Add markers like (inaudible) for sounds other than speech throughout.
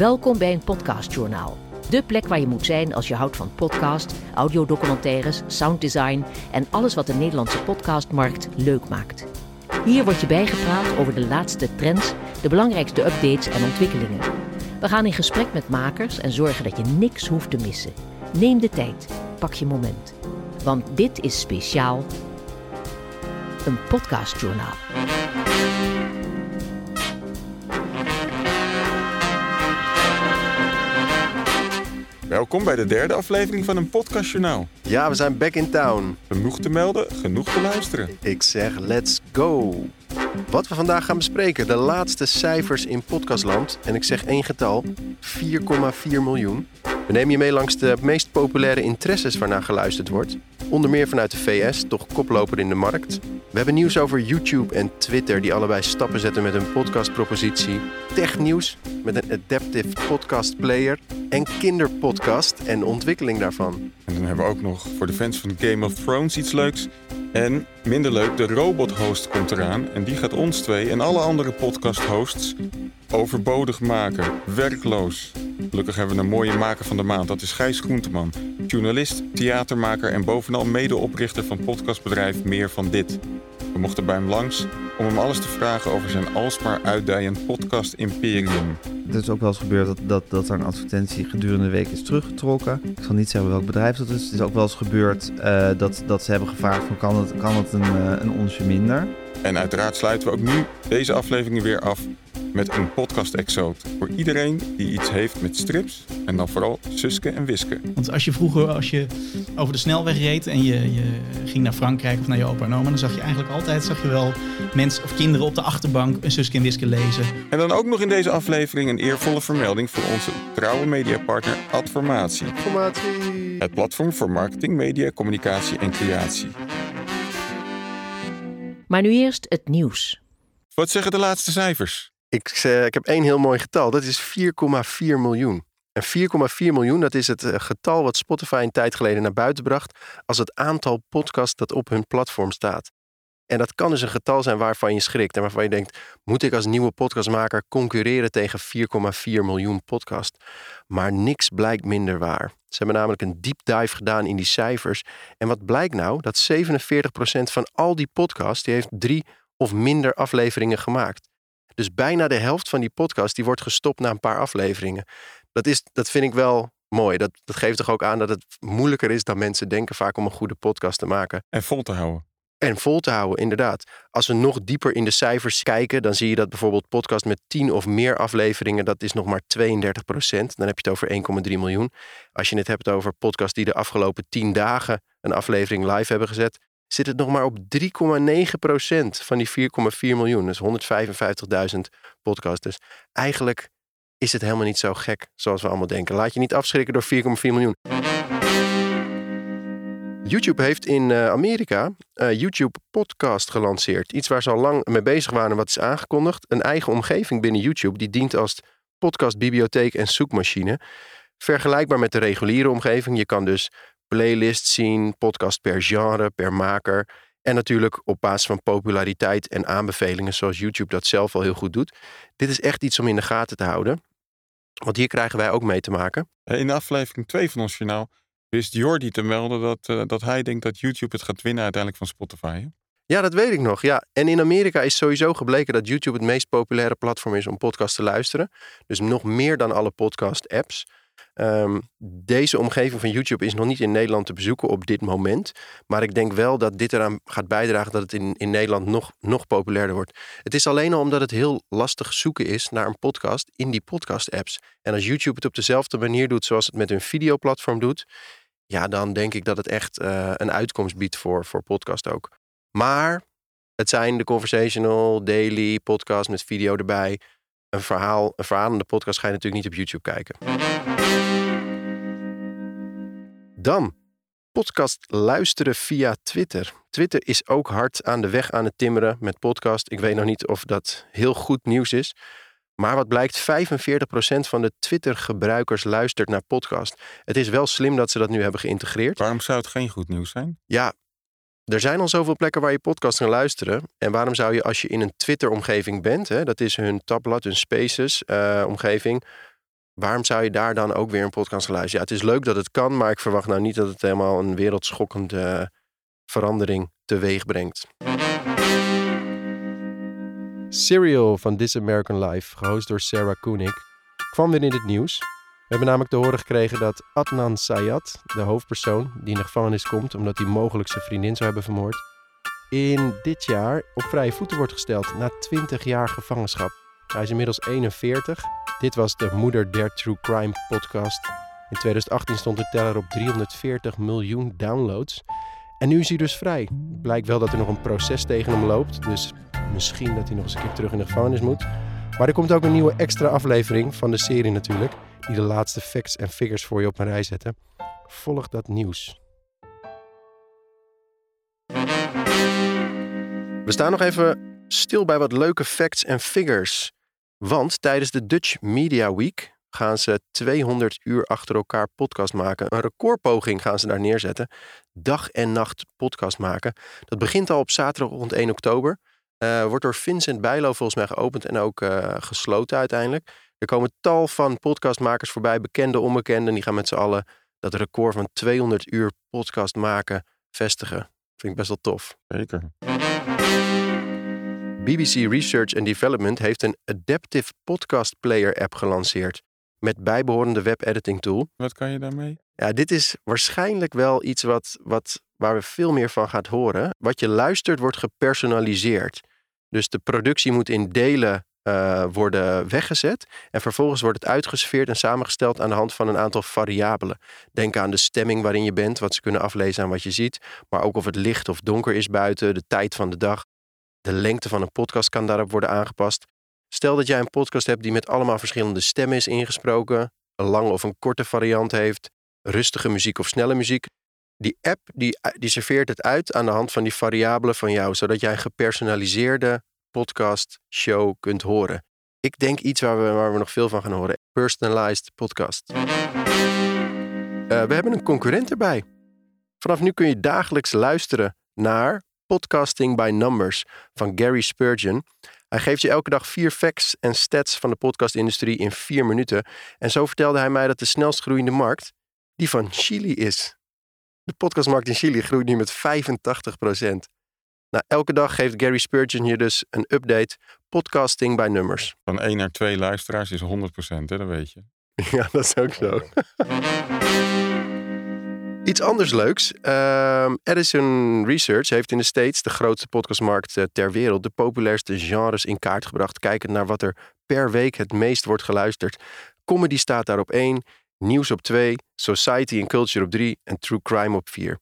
Welkom bij een podcastjournaal. De plek waar je moet zijn als je houdt van podcast, audiodocumentaires, sounddesign en alles wat de Nederlandse podcastmarkt leuk maakt. Hier word je bijgepraat over de laatste trends, de belangrijkste updates en ontwikkelingen. We gaan in gesprek met makers en zorgen dat je niks hoeft te missen. Neem de tijd, pak je moment. Want dit is speciaal een podcastjournaal. Welkom bij de derde aflevering van een podcastjournaal. Ja, we zijn back in town. Genoeg te melden, genoeg te luisteren. Ik zeg let's go. Wat we vandaag gaan bespreken, de laatste cijfers in podcastland. En ik zeg één getal, 4,4 miljoen. We nemen je mee langs de meest populaire interesses waarnaar geluisterd wordt. Onder meer vanuit de VS, toch koploper in de markt. We hebben nieuws over YouTube en Twitter, die allebei stappen zetten met een podcastpropositie. Technieuws met een adaptive podcast player. En kinderpodcast en ontwikkeling daarvan. En dan hebben we ook nog voor de fans van Game of Thrones iets leuks. En minder leuk, de robot-host komt eraan. En die gaat ons twee en alle andere podcast-hosts overbodig maken. Werkloos. Gelukkig hebben we een mooie maker van de maand. Dat is Gijs Groenteman. Journalist, theatermaker en bovenal medeoprichter van podcastbedrijf Meer van Dit. We mochten bij hem langs om hem alles te vragen over zijn alsmaar uitdijend podcast-imperium. Het is ook wel eens gebeurd dat, dat, dat er een advertentie gedurende de week is teruggetrokken. Ik zal niet zeggen welk bedrijf dat is. Het is ook wel eens gebeurd uh, dat, dat ze hebben gevraagd van kan het, kan het een, uh, een onsje minder. En uiteraard sluiten we ook nu deze aflevering weer af met een podcast-exoot. Voor iedereen die iets heeft met strips en dan vooral Suske en Wiske. Want als je vroeger als je over de snelweg reed en je, je ging naar Frankrijk of naar je opa en oma... dan zag je eigenlijk altijd zag je wel mensen of kinderen op de achterbank een Suske en Wiske lezen. En dan ook nog in deze aflevering een eervolle vermelding voor onze trouwe mediapartner Adformatie. Adformatie. Het platform voor marketing, media, communicatie en creatie. Maar nu eerst het nieuws. Wat zeggen de laatste cijfers? Ik, ik heb één heel mooi getal. Dat is 4,4 miljoen. En 4,4 miljoen, dat is het uh, getal wat Spotify een tijd geleden naar buiten bracht als het aantal podcasts dat op hun platform staat. En dat kan dus een getal zijn waarvan je schrikt en waarvan je denkt: moet ik als nieuwe podcastmaker concurreren tegen 4,4 miljoen podcasts? Maar niks blijkt minder waar. Ze hebben namelijk een deep dive gedaan in die cijfers. En wat blijkt nou? Dat 47% van al die podcasts die heeft drie of minder afleveringen gemaakt. Dus bijna de helft van die podcast die wordt gestopt na een paar afleveringen. Dat, is, dat vind ik wel mooi. Dat, dat geeft toch ook aan dat het moeilijker is dan mensen denken vaak om een goede podcast te maken. En vol te houden. En vol te houden, inderdaad. Als we nog dieper in de cijfers kijken, dan zie je dat bijvoorbeeld podcast met 10 of meer afleveringen, dat is nog maar 32 procent. Dan heb je het over 1,3 miljoen. Als je het hebt over podcasts die de afgelopen 10 dagen een aflevering live hebben gezet, zit het nog maar op 3,9% van die 4,4 miljoen. Dus 155.000 podcasts. Dus eigenlijk is het helemaal niet zo gek zoals we allemaal denken. Laat je niet afschrikken door 4,4 miljoen. YouTube heeft in uh, Amerika uh, YouTube Podcast gelanceerd. Iets waar ze al lang mee bezig waren en wat is aangekondigd. Een eigen omgeving binnen YouTube die dient als podcastbibliotheek en zoekmachine. Vergelijkbaar met de reguliere omgeving. Je kan dus playlists zien, podcast per genre, per maker. En natuurlijk op basis van populariteit en aanbevelingen, zoals YouTube dat zelf al heel goed doet. Dit is echt iets om in de gaten te houden. Want hier krijgen wij ook mee te maken. In aflevering 2 van ons journaal wist Jordi te melden dat, uh, dat hij denkt dat YouTube het gaat winnen uiteindelijk van Spotify. Hè? Ja, dat weet ik nog. Ja. En in Amerika is sowieso gebleken dat YouTube het meest populaire platform is om podcasts te luisteren. Dus nog meer dan alle podcast-apps. Um, deze omgeving van YouTube is nog niet in Nederland te bezoeken op dit moment. Maar ik denk wel dat dit eraan gaat bijdragen dat het in, in Nederland nog, nog populairder wordt. Het is alleen al omdat het heel lastig zoeken is naar een podcast in die podcast-apps. En als YouTube het op dezelfde manier doet zoals het met hun videoplatform doet, ja, dan denk ik dat het echt uh, een uitkomst biedt voor, voor podcast ook. Maar het zijn de conversational, daily podcast met video erbij. Een verhaal, een verhalende podcast ga je natuurlijk niet op YouTube kijken. Dan podcast luisteren via Twitter. Twitter is ook hard aan de weg aan het timmeren met podcast. Ik weet nog niet of dat heel goed nieuws is. Maar wat blijkt, 45% van de Twitter-gebruikers luistert naar podcast. Het is wel slim dat ze dat nu hebben geïntegreerd. Waarom zou het geen goed nieuws zijn? Ja, er zijn al zoveel plekken waar je podcast kan luisteren. En waarom zou je als je in een Twitter-omgeving bent, hè, dat is hun tabblad, hun Spaces-omgeving, waarom zou je daar dan ook weer een podcast gaan luisteren? Ja, het is leuk dat het kan, maar ik verwacht nou niet dat het helemaal een wereldschokkende verandering teweeg brengt. Serial van This American Life, gehost door Sarah Koenig, kwam weer in het nieuws. We hebben namelijk te horen gekregen dat Adnan Sayat, de hoofdpersoon die in de gevangenis komt omdat hij mogelijk zijn vriendin zou hebben vermoord, in dit jaar op vrije voeten wordt gesteld na 20 jaar gevangenschap. Hij is inmiddels 41. Dit was de Moeder der True Crime podcast. In 2018 stond de teller op 340 miljoen downloads. En nu is hij dus vrij. Blijkt wel dat er nog een proces tegen hem loopt. Dus misschien dat hij nog eens een keer terug in de gevangenis moet. Maar er komt ook een nieuwe extra aflevering van de serie natuurlijk. Die de laatste facts en figures voor je op een rij zetten. Volg dat nieuws. We staan nog even stil bij wat leuke facts en figures. Want tijdens de Dutch Media Week gaan ze 200 uur achter elkaar podcast maken. Een recordpoging gaan ze daar neerzetten. Dag en nacht podcast maken. Dat begint al op zaterdag rond 1 oktober. Uh, wordt door Vincent Bijlo volgens mij geopend en ook uh, gesloten uiteindelijk. Er komen tal van podcastmakers voorbij, bekende, onbekende. Die gaan met z'n allen dat record van 200 uur podcast maken vestigen. Vind ik best wel tof. Zeker. BBC Research and Development heeft een Adaptive Podcast Player app gelanceerd. Met bijbehorende webediting tool. Wat kan je daarmee? Ja, dit is waarschijnlijk wel iets wat, wat, waar we veel meer van gaat horen. Wat je luistert wordt gepersonaliseerd. Dus de productie moet in delen uh, worden weggezet. En vervolgens wordt het uitgeserveerd en samengesteld aan de hand van een aantal variabelen. Denk aan de stemming waarin je bent, wat ze kunnen aflezen aan wat je ziet. Maar ook of het licht of donker is buiten, de tijd van de dag. De lengte van een podcast kan daarop worden aangepast. Stel dat jij een podcast hebt die met allemaal verschillende stemmen is ingesproken, een lange of een korte variant heeft, rustige muziek of snelle muziek. Die app die, die serveert het uit aan de hand van die variabelen van jou, zodat jij een gepersonaliseerde podcast show kunt horen. Ik denk iets waar we, waar we nog veel van gaan horen. Personalized podcast. Uh, we hebben een concurrent erbij. Vanaf nu kun je dagelijks luisteren naar Podcasting by Numbers van Gary Spurgeon. Hij geeft je elke dag vier facts en stats van de podcastindustrie in vier minuten. En zo vertelde hij mij dat de snelst groeiende markt die van Chili is. De podcastmarkt in Chili groeit nu met 85 procent. Nou, elke dag geeft Gary Spurgeon je dus een update podcasting bij nummers. Van 1 naar 2 luisteraars is 100%, hè? dat weet je. (laughs) Ja, dat is ook zo. Iets anders leuks. Uh, Edison Research heeft in de States, de grootste podcastmarkt uh, ter wereld, de populairste genres in kaart gebracht. Kijkend naar wat er per week het meest wordt geluisterd. Comedy staat daar op 1, nieuws op 2, society en culture op 3 en true crime op 4.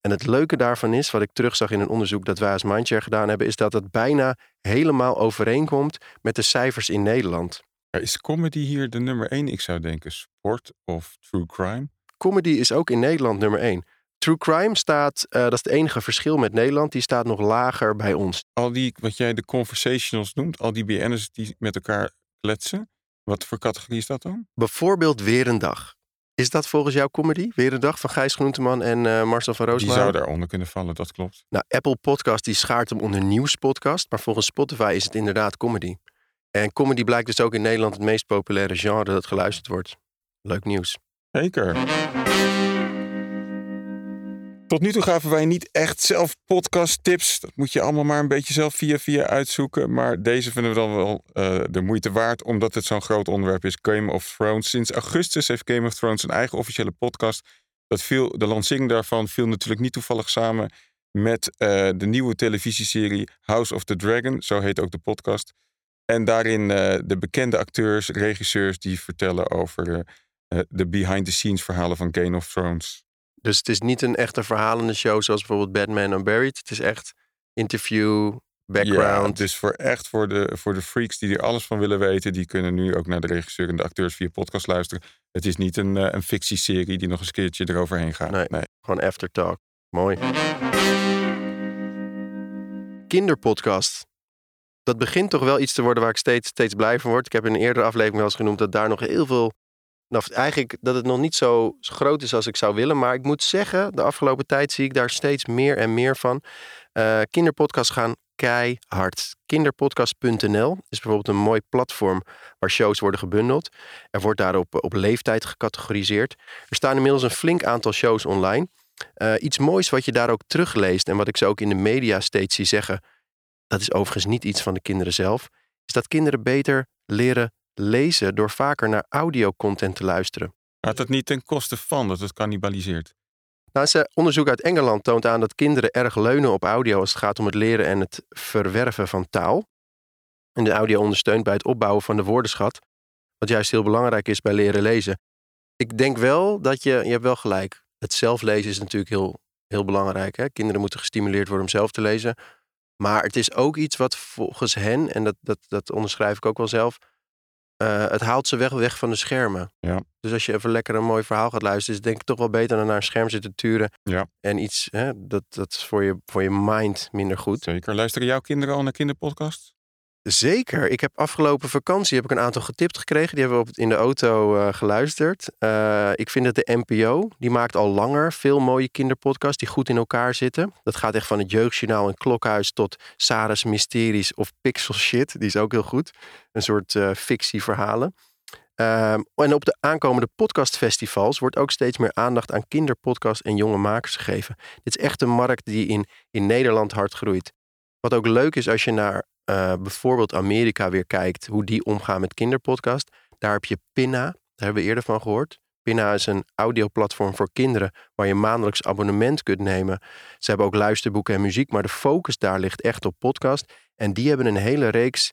En het leuke daarvan is, wat ik terugzag in een onderzoek dat wij als Mindshare gedaan hebben, is dat het bijna helemaal overeenkomt met de cijfers in Nederland. Is comedy hier de nummer 1? Ik zou denken sport of true crime. Comedy is ook in Nederland nummer 1. True crime staat, uh, dat is het enige verschil met Nederland, die staat nog lager bij ons. Al die, wat jij de conversationals noemt, al die BN'ers die met elkaar kletsen, wat voor categorie is dat dan? Bijvoorbeeld Weer een Dag. Is dat volgens jou comedy? Weer een dag van Gijs Groenteman en uh, Marcel van Roosmalen? Die zou daaronder kunnen vallen, dat klopt. Nou, Apple Podcast die schaart hem onder nieuwspodcast. Maar volgens Spotify is het inderdaad comedy. En comedy blijkt dus ook in Nederland het meest populaire genre dat geluisterd wordt. Leuk nieuws. Zeker. Tot nu toe gaven wij niet echt zelf podcast tips. Dat moet je allemaal maar een beetje zelf via via uitzoeken. Maar deze vinden we dan wel uh, de moeite waard, omdat het zo'n groot onderwerp is. Game of Thrones. Sinds augustus heeft Game of Thrones een eigen officiële podcast. Dat viel, de lancering daarvan viel natuurlijk niet toevallig samen met uh, de nieuwe televisieserie House of the Dragon. Zo heet ook de podcast. En daarin uh, de bekende acteurs, regisseurs die vertellen over de behind-the-scenes verhalen van Game of Thrones. Dus het is niet een echte verhalende show zoals bijvoorbeeld Batman Unburied. Het is echt interview, background. Ja, dus voor echt voor de, voor de freaks die er alles van willen weten, die kunnen nu ook naar de regisseur en de acteurs via podcast luisteren. Het is niet een, uh, een fictieserie die nog eens een keertje eroverheen gaat. Nee, nee. gewoon aftertalk. Mooi. Kinderpodcast. Dat begint toch wel iets te worden waar ik steeds, steeds blij van word. Ik heb in een eerdere aflevering wel eens genoemd dat daar nog heel veel Nou, eigenlijk dat het nog niet zo groot is als ik zou willen. Maar ik moet zeggen, de afgelopen tijd zie ik daar steeds meer en meer van. Uh, kinderpodcasts gaan keihard. Kinderpodcast.nl is bijvoorbeeld een mooi platform waar shows worden gebundeld. Er wordt daarop op leeftijd gecategoriseerd. Er staan inmiddels een flink aantal shows online. Uh, iets moois wat je daar ook terugleest en wat ik ze ook in de media steeds zie zeggen. Dat is overigens niet iets van de kinderen zelf. Is dat kinderen beter leren lezen door vaker naar audiocontent te luisteren. Gaat dat niet ten koste van dat het cannibaliseert? Nou, onderzoek uit Engeland toont aan dat kinderen erg leunen op audio als het gaat om het leren en het verwerven van taal. En de audio ondersteunt bij het opbouwen van de woordenschat, wat juist heel belangrijk is bij leren lezen. Ik denk wel dat je, je hebt wel gelijk, het zelflezen is natuurlijk heel, heel belangrijk. Hè? Kinderen moeten gestimuleerd worden om zelf te lezen. Maar het is ook iets wat volgens hen, en dat, dat, dat onderschrijf ik ook wel zelf, uh, het haalt ze weg, weg van de schermen. Ja. Dus als je even lekker een mooi verhaal gaat luisteren, is het denk ik toch wel beter dan naar een scherm zitten turen. Ja. En iets, hè, dat, dat is voor je, voor je mind minder goed. Zeker. Luisteren jouw kinderen al naar kinderpodcasts? Zeker. Ik heb afgelopen vakantie heb ik een aantal getipt gekregen. Die hebben we op, in de auto uh, geluisterd. Uh, ik vind dat de NPO, die maakt al langer veel mooie kinderpodcasts die goed in elkaar zitten. Dat gaat echt van het Jeugdjournaal en Klokhuis tot Sarah's Mysteries of Pixel Shit. Die is ook heel goed. Een soort uh, fictieverhalen. Ehm, en op de aankomende podcastfestivals wordt ook steeds meer aandacht aan kinderpodcasts en jonge makers gegeven. Dit is echt een markt die in, in Nederland hard groeit. Wat ook leuk is als je naar uh, bijvoorbeeld Amerika weer kijkt, hoe die omgaan met kinderpodcast. Daar heb je Pinna, daar hebben we eerder van gehoord. Pinna is een audioplatform voor kinderen waar je maandelijks abonnement kunt nemen. Ze hebben ook luisterboeken en muziek, maar de focus daar ligt echt op podcast. En die hebben een hele reeks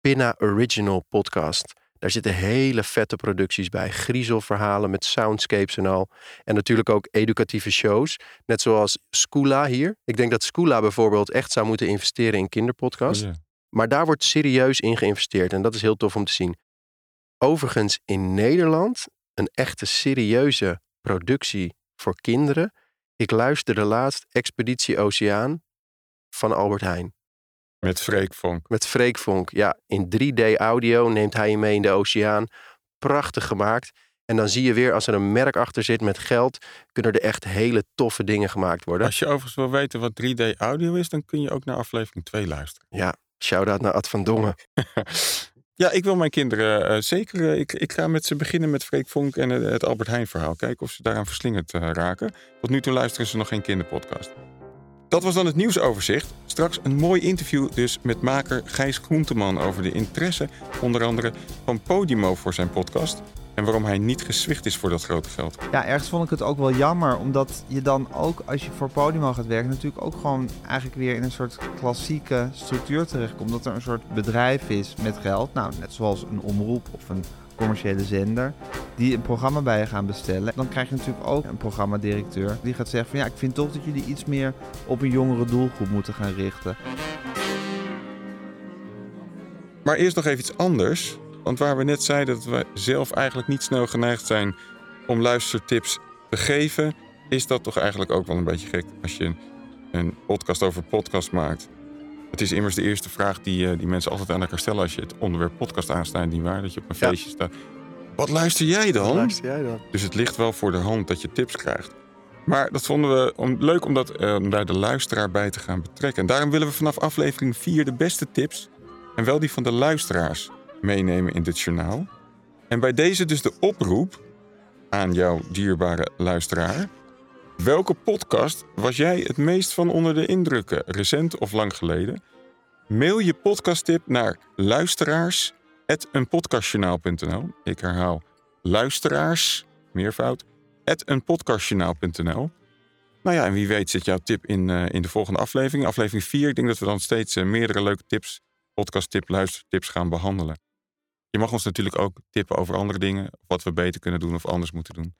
Pinna Original podcast. Daar zitten hele vette producties bij. Griezelverhalen met soundscapes en al. En natuurlijk ook educatieve shows. Net zoals Skoola hier. Ik denk dat Skoola bijvoorbeeld echt zou moeten investeren in kinderpodcast. Ja. Maar daar wordt serieus in geïnvesteerd. En dat is heel tof om te zien. Overigens in Nederland een echte serieuze productie voor kinderen. Ik luisterde laatst Expeditie Oceaan van Albert Heijn. Met Freek Vonk. Met Freek Vonk, ja. In 3D audio neemt hij je mee in de oceaan. Prachtig gemaakt. En dan zie je weer, als er een merk achter zit met geld, kunnen er echt hele toffe dingen gemaakt worden. Als je overigens wil weten wat 3D audio is, dan kun je ook naar aflevering 2 luisteren. Ja, shout-out naar Ad van Dongen. (laughs) ja, ik wil mijn kinderen uh, zeker. Uh, ik, ik ga met ze beginnen met Freek Vonk en uh, het Albert Heijn verhaal. Kijken of ze daaraan verslingerd raken. Tot nu toe luisteren ze nog geen kinderpodcast. Dat was dan het nieuwsoverzicht. Straks een mooi interview dus met maker Gijs Groenteman over de interesse onder andere van Podimo voor zijn podcast en waarom hij niet geswicht is voor dat grote geld. Ja, ergens vond ik het ook wel jammer, omdat je dan ook als je voor Podimo gaat werken natuurlijk ook gewoon eigenlijk weer in een soort klassieke structuur terechtkomt. Dat er een soort bedrijf is met geld, nou net zoals een omroep of een commerciële zender, die een programma bij je gaan bestellen. Dan krijg je natuurlijk ook een programmadirecteur die gaat zeggen van ja, ik vind toch dat jullie iets meer op een jongere doelgroep moeten gaan richten. Maar eerst nog even iets anders. Want waar we net zeiden dat we zelf eigenlijk niet snel geneigd zijn om luistertips te geven, is dat toch eigenlijk ook wel een beetje gek als je een podcast over podcast maakt. Het is immers de eerste vraag die, uh, die mensen altijd aan elkaar stellen als je het onderwerp podcast aansnijdt, niet waar? Dat je op een ja. feestje staat. Wat luister jij dan? Wat luister jij dan? Dus het ligt wel voor de hand dat je tips krijgt. Maar dat vonden we om, leuk om, dat, uh, om daar de luisteraar bij te gaan betrekken. En daarom willen we vanaf aflevering 4 de beste tips, en wel die van de luisteraars, meenemen in dit journaal. En bij deze dus de oproep aan jouw dierbare luisteraar. Welke podcast was jij het meest van onder de indrukken, recent of lang geleden? Mail je podcasttip naar luisteraars.eenpodcastjournaal.nl. Ik herhaal, luisteraars, meervoud. Nou ja, en wie weet zit jouw tip in, uh, in de volgende aflevering. Aflevering 4, ik denk dat we dan steeds uh, meerdere leuke tips, podcasttip, luistertips gaan behandelen. Je mag ons natuurlijk ook tippen over andere dingen, wat we beter kunnen doen of anders moeten doen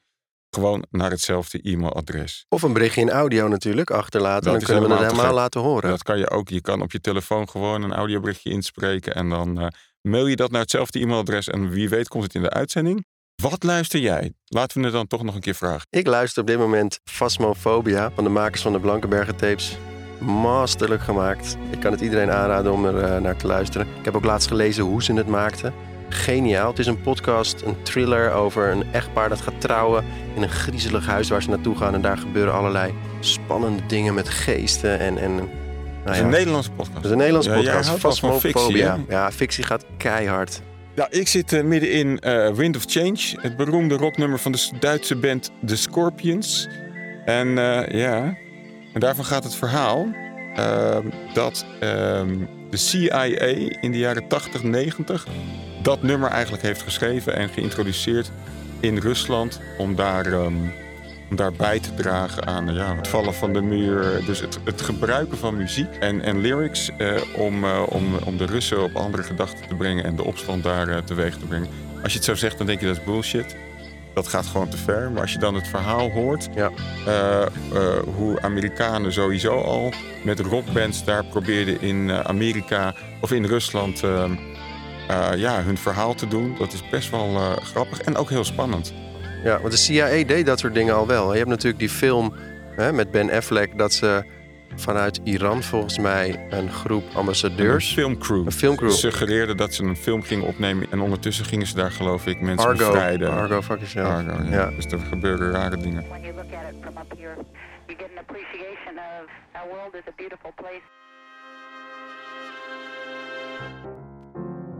gewoon naar hetzelfde e-mailadres. Of een berichtje in audio natuurlijk achterlaten. Dat dan kunnen we het helemaal laten horen. Dat kan je ook. Je kan op je telefoon gewoon een audioberichtje inspreken. En dan uh, mail je dat naar hetzelfde e-mailadres. En wie weet komt het in de uitzending. Wat luister jij? Laten we het dan toch nog een keer vragen. Ik luister op dit moment Phasmophobia van de makers van de Blankenbergen tapes. Masterlijk gemaakt. Ik kan het iedereen aanraden om er uh, naar te luisteren. Ik heb ook laatst gelezen hoe ze het maakten. Geniaal. Het is een podcast, een thriller over een echtpaar dat gaat trouwen in een griezelig huis waar ze naartoe gaan. En daar gebeuren allerlei spannende dingen met geesten en... en nou Het is een Nederlandse podcast. Het is een Nederlandse Ja, podcast. fictie, Ja, fictie gaat keihard. Ja, ik zit uh, midden in uh, Wind of Change, het beroemde rocknummer van de Duitse band The Scorpions. En uh, ja, en daarvan gaat het verhaal dat ehm, de CIA in de jaren 80, 90 dat nummer eigenlijk heeft geschreven en geïntroduceerd in Rusland om daar, um, om daar bij te dragen aan ja, het vallen van de muur. Dus het, het gebruiken van muziek en, en lyrics uh, om, uh, om, om de Russen op andere gedachten te brengen en de opstand daar uh, teweeg te brengen. Als je het zo zegt, dan denk je dat is bullshit. Dat gaat gewoon te ver. Maar als je dan het verhaal hoort, Ja. hoe Amerikanen sowieso al met rockbands daar probeerden in Amerika of in Rusland uh, ja, hun verhaal te doen. Dat is best wel uh, grappig en ook heel spannend. Ja, want de CIA deed dat soort dingen al wel. Je hebt natuurlijk die film hè, met Ben Affleck dat ze vanuit Iran volgens mij een groep ambassadeurs. Een filmcrew. Een filmcrew. Suggereerden dat ze een film gingen opnemen en ondertussen gingen ze daar geloof ik mensen Argo. bevrijden. Argo, fuck yourself. Argo, ja. Ja. Dus er gebeuren rare dingen. World is a beautiful place.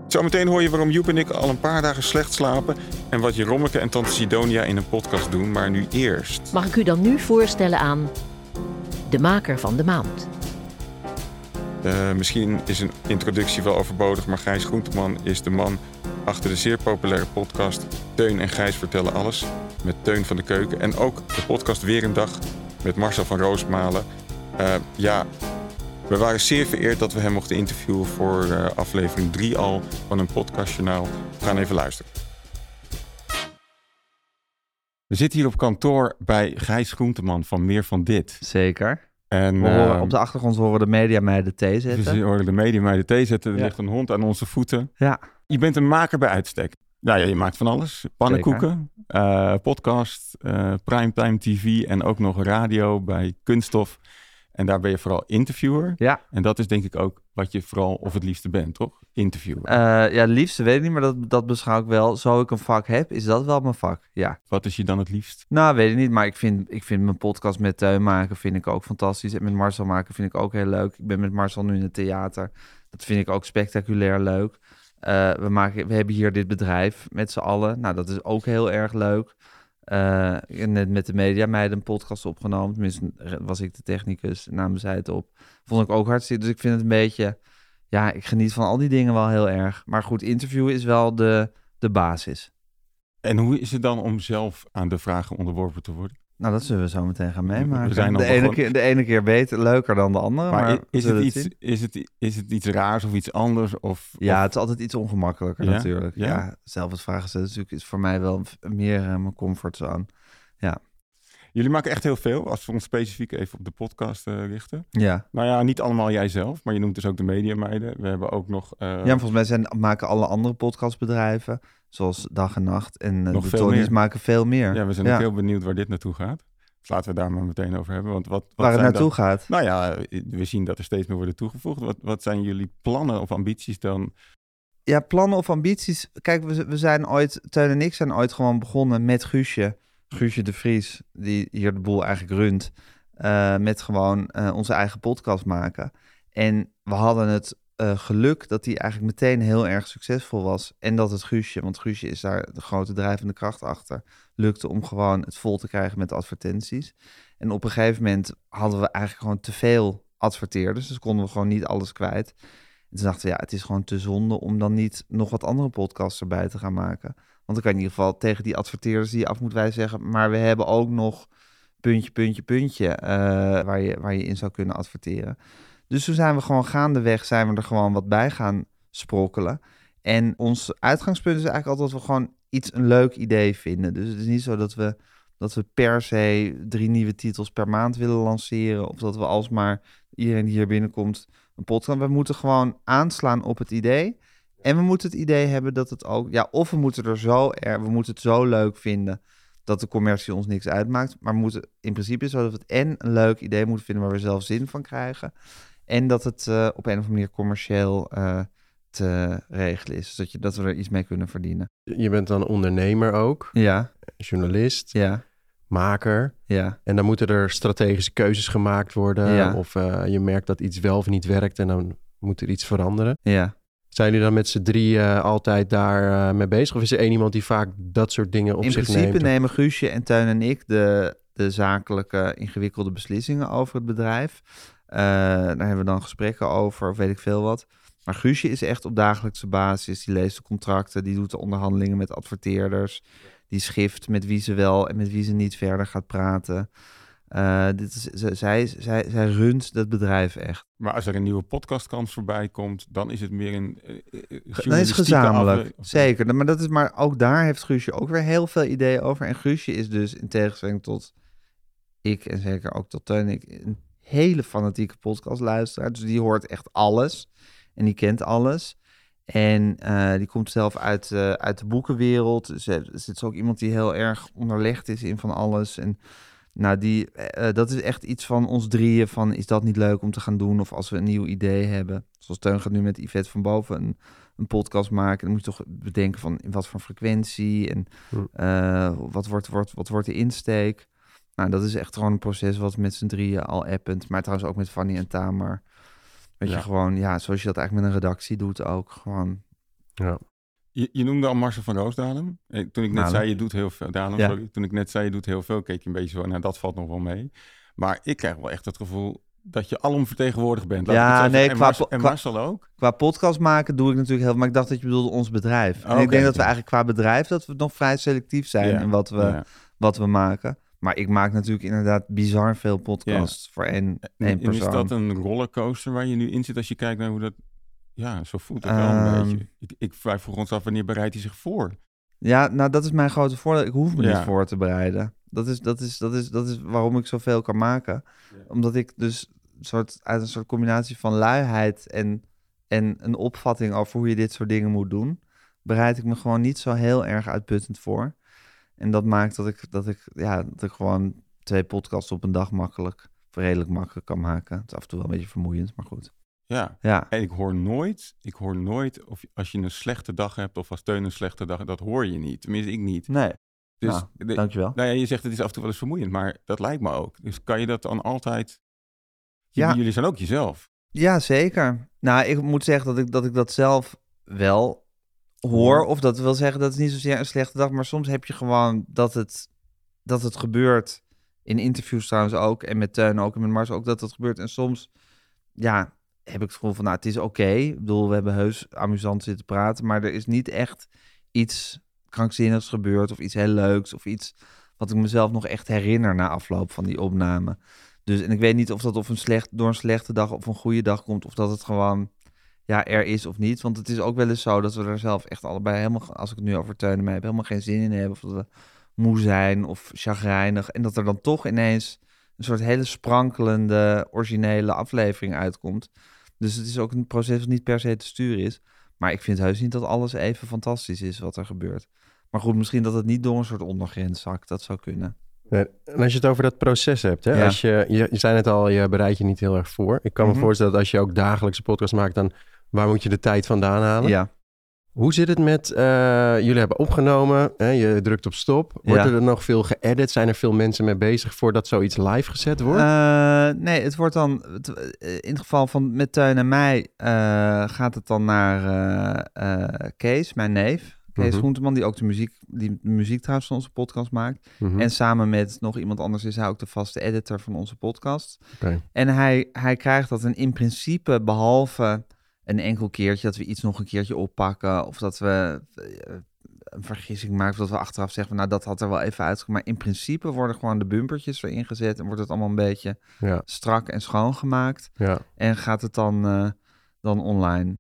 Zometeen hoor je waarom Joep en ik al een paar dagen slecht slapen en wat Jerommeke en Tante Sidonia in een podcast doen. Maar nu eerst. Mag ik u dan nu voorstellen aan de maker van de maand? Uh, misschien is een introductie wel overbodig, maar Gijs Groenteman is de man achter de zeer populaire podcast Teun en Gijs vertellen alles met Teun van de Keuken. En ook de podcast Weer een Dag met Marcel van Roosmalen. Uh, ja, we waren zeer vereerd dat we hem mochten interviewen voor uh, aflevering 3 al van een podcastjournaal. We gaan even luisteren. We zitten hier op kantoor bij Gijs Groenteman van Meer van Dit. Zeker. En, We horen, uh, op de achtergrond horen de mediameiden thee zetten. we horen de media mij de thee zetten. Er Ja. ligt een hond aan onze voeten. Ja, Je bent een maker bij uitstek. Nou ja, je maakt van alles. Pannenkoeken, eh, podcast, eh, primetime tv en ook nog radio bij Kunststof. En daar ben je vooral interviewer. ja. En dat is denk ik ook wat je vooral of het liefste bent, toch? Interviewer. Eh, ja, het liefste weet ik niet, maar dat, dat beschouw ik wel. Zo ik een vak heb, is dat wel mijn vak. Ja. Wat is je dan het liefst? Nou, weet ik niet, maar ik vind, ik vind mijn podcast met Teun maken vind ik ook fantastisch. En met Marcel maken vind ik ook heel leuk. Ik ben met Marcel nu in het theater. Dat vind ik ook spectaculair leuk. Eh, we, maken, we hebben hier dit bedrijf met z'n allen. Nou, dat is ook heel erg leuk. Eh, en net met de Media Meiden een podcast opgenomen. Tenminste, was ik de technicus, namen zij het op. Vond ik ook hartstikke. Dus ik vind het een beetje... Ja, ik geniet van al die dingen wel heel erg. Maar goed, interviewen is wel de, de basis. En hoe is het dan om zelf aan de vragen onderworpen te worden? Nou, dat zullen we zo meteen gaan meemaken. We zijn de, ene keer, de ene keer beter, leuker dan de andere. Maar, is, het iets, is, het, is het iets raars of iets anders? Of, Ja, of- het is altijd iets ongemakkelijker Ja? natuurlijk. Ja? Ja? zelf het vragen stellen natuurlijk is voor mij wel meer eh, mijn comfortzone. Jullie maken echt heel veel, als we ons specifiek even op de podcast eh, richten. Ja. Nou ja, niet allemaal jijzelf, maar je noemt dus ook de mediameiden. We hebben ook nog... eh, ja, volgens mij zijn, maken alle andere podcastbedrijven, zoals Dag en Nacht en eh, de Tonys, maken veel meer. Ja, we zijn ook heel benieuwd waar dit naartoe gaat. Dus laten we daar maar meteen over hebben. Want wat, wat Waar het naartoe dan- gaat. Nou ja, we zien dat er steeds meer worden toegevoegd. Wat, wat zijn jullie plannen of ambities dan? Ja, plannen of ambities. Kijk, we, we zijn ooit, Teun en ik zijn ooit gewoon begonnen met Guusje. Guusje de Vries, die hier de boel eigenlijk runt. eh, met gewoon eh, onze eigen podcast maken. En we hadden het eh, geluk dat die eigenlijk meteen heel erg succesvol was. En dat het Guusje, want Guusje is daar de grote drijvende kracht achter, lukte om gewoon het vol te krijgen met advertenties. En op een gegeven moment hadden we eigenlijk gewoon te veel adverteerders. Dus konden we gewoon niet alles kwijt. En toen dachten we, ja, het is gewoon te zonde om dan niet nog wat andere podcasts erbij te gaan maken. Want dan kan je in ieder geval tegen die adverteerders die je af moet wijzen zeggen, maar we hebben ook nog puntje, puntje, puntje eh, waar, je, waar je in zou kunnen adverteren. Dus toen zijn we gewoon gaandeweg, zijn we er gewoon wat bij gaan sprokkelen. En ons uitgangspunt is eigenlijk altijd dat we gewoon iets, een leuk idee vinden. Dus het is niet zo dat we, dat we per se drie nieuwe titels per maand willen lanceren. Of dat we alsmaar iedereen die hier binnenkomt een podcast. We moeten gewoon aanslaan op het idee. En we moeten het idee hebben dat het ook... Ja, of we moeten er zo we moeten het zo leuk vinden dat de commercie ons niks uitmaakt. Maar we moeten in principe zo dat we het en een leuk idee moeten vinden waar we zelf zin van krijgen. En dat het eh, op een of andere manier commercieel eh, te regelen is. Zodat je, dat we er iets mee kunnen verdienen. Je bent dan ondernemer ook, Ja, journalist, ja, maker. ja. En dan moeten er strategische keuzes gemaakt worden. Ja. Of eh, je merkt dat iets wel of niet werkt en dan moet er iets veranderen. Ja. Zijn jullie dan met z'n drie altijd daar mee bezig? Of is er één iemand die vaak dat soort dingen op In zich principe neemt? nemen Guusje en Teun en ik de, de zakelijke ingewikkelde beslissingen over het bedrijf. Eh, daar hebben we dan gesprekken over, of weet ik veel wat. Maar Guusje is echt op dagelijkse basis. Die leest de contracten, die doet de onderhandelingen met adverteerders. Die schift met wie ze wel en met wie ze niet verder gaat praten. Eh, dit is, zij, zij, zij runt dat bedrijf echt. Maar als er een nieuwe podcastkans voorbij komt, dan is het meer een eh, Dan is gezamenlijk. Zeker. Maar, dat is, maar ook daar heeft Guusje ook weer heel veel ideeën over. En Guusje is dus in tegenstelling tot ik en zeker ook tot Teun ik een hele fanatieke podcastluisteraar. Dus die hoort echt alles. En die kent alles. En eh, die komt zelf uit, eh, uit de boekenwereld. Dus er zit ook iemand die heel erg onderlegd is in van alles. En nou, die, eh, dat is echt iets van ons drieën. Van is dat niet leuk om te gaan doen? Of als we een nieuw idee hebben. Zoals Teun gaat nu met Yvette van Boven een, een podcast maken. Dan moet je toch bedenken van in wat voor frequentie. En Hm. eh, wat, wordt, wordt, wat wordt de insteek? Nou, dat is echt gewoon een proces wat met z'n drieën al append. Maar trouwens ook met Fanny en Tamer. Weet Ja. je, gewoon, ja, zoals je dat eigenlijk met een redactie doet ook. Gewoon, Ja. Je, je noemde al Marcel van Roosdalen. Eh, Toen ik net Dalen. zei, je doet heel veel. Dalen, Ja. sorry. Toen ik net zei, je doet heel veel, keek je een beetje zo. Nou, dat valt nog wel mee. Maar ik krijg wel echt het gevoel dat je alomvertegenwoordigd bent. Laat Ja, nee, en, qua Marcel, en qua- Marcel ook. qua podcast maken doe ik natuurlijk heel veel. Maar ik dacht dat je bedoelde ons bedrijf. En Oké. ik denk dat we eigenlijk qua bedrijf dat we nog vrij selectief zijn Ja, in wat we, Ja. wat we maken. Maar ik maak natuurlijk inderdaad bizar veel podcasts voor één, één En is persoon. dat een rollercoaster waar je nu in zit als je kijkt naar hoe dat... Ja, zo voelt het wel een Ehm. beetje. Ik, ik vroegen ons af, wanneer bereidt hij zich voor? Ja, nou dat is mijn grote voordeel. Ik hoef me Ja. niet voor te bereiden. Dat is, dat, is, dat, is, dat is waarom ik zoveel kan maken. Omdat ik dus soort, uit een soort combinatie van luiheid en, en een opvatting over hoe je dit soort dingen moet doen, bereid ik me gewoon niet zo heel erg uitputtend voor. En dat maakt dat ik, dat ik, ja, dat ik gewoon twee podcasts op een dag makkelijk, redelijk makkelijk kan maken. Het is af en toe wel een beetje vermoeiend, maar goed. Ja. Ja, En ik hoor nooit, ik hoor nooit of als je een slechte dag hebt of als Teun een slechte dag, dat hoor je niet. Tenminste, ik niet. nee, Dus Nou, de- dankjewel. nou ja, je zegt het is af en toe wel eens vermoeiend, maar dat lijkt me ook. Dus kan je dat dan altijd... Ja. Jullie zijn ook jezelf. Ja, zeker. Nou, ik moet zeggen dat ik dat, ik dat zelf wel hoor. Of dat wil zeggen, dat is niet zozeer een slechte dag. Maar soms heb je gewoon dat het, dat het gebeurt. In interviews trouwens ook. En met Teun ook. En met Mars ook dat het gebeurt. En soms, ja, heb ik het gevoel van, nou, het is oké. Ik bedoel, we hebben heus amusant zitten praten. Maar er is niet echt iets krankzinnigs gebeurd. Of iets heel leuks. Of iets wat ik mezelf nog echt herinner na afloop van die opname. Dus, en ik weet niet of dat of een slecht, door een slechte dag of een goede dag komt. Of dat het gewoon ja, er is of niet. Want het is ook wel eens zo dat we er zelf echt allebei helemaal, als ik het nu over Teunen mee heb, helemaal geen zin in hebben. Of dat we moe zijn of chagrijnig. En dat er dan toch ineens een soort hele sprankelende, originele aflevering uitkomt. Dus het is ook een proces dat niet per se te sturen is. Maar ik vind heus niet dat alles even fantastisch is wat er gebeurt. Maar goed, misschien dat het niet door een soort ondergrens zakt. Dat zou kunnen. Nee, En als je het over dat proces hebt, hè? Ja. Als je, je, je zei net al, je bereidt je niet heel erg voor. Ik kan Mhm. me voorstellen dat als je ook dagelijkse podcast maakt, dan waar moet je de tijd vandaan halen? Ja. Hoe zit het met, eh, jullie hebben opgenomen, hè? je drukt op stop. Wordt Ja. er nog veel geëdit? Zijn er veel mensen mee bezig voordat zoiets live gezet wordt? Eh, nee, het wordt dan, het- eh, in het geval van met Teun en mij, gaat het dan naar Kees, mijn neef. Kees Mhm. Groenteman, die ook de muziek, die de muziek trouwens van onze podcast maakt. Mhm. En samen met nog iemand anders is hij ook de vaste editor van onze podcast. En hij, hij krijgt dat en in principe, behalve een enkel keertje dat we iets nog een keertje oppakken. Of dat we eh, een vergissing maken. Of dat we achteraf zeggen, nou dat had er wel even uitgekomen. Maar in principe worden gewoon de bumpertjes erin gezet. En wordt het allemaal een beetje Ja, strak en schoongemaakt. ja. En gaat het dan, eh, dan online.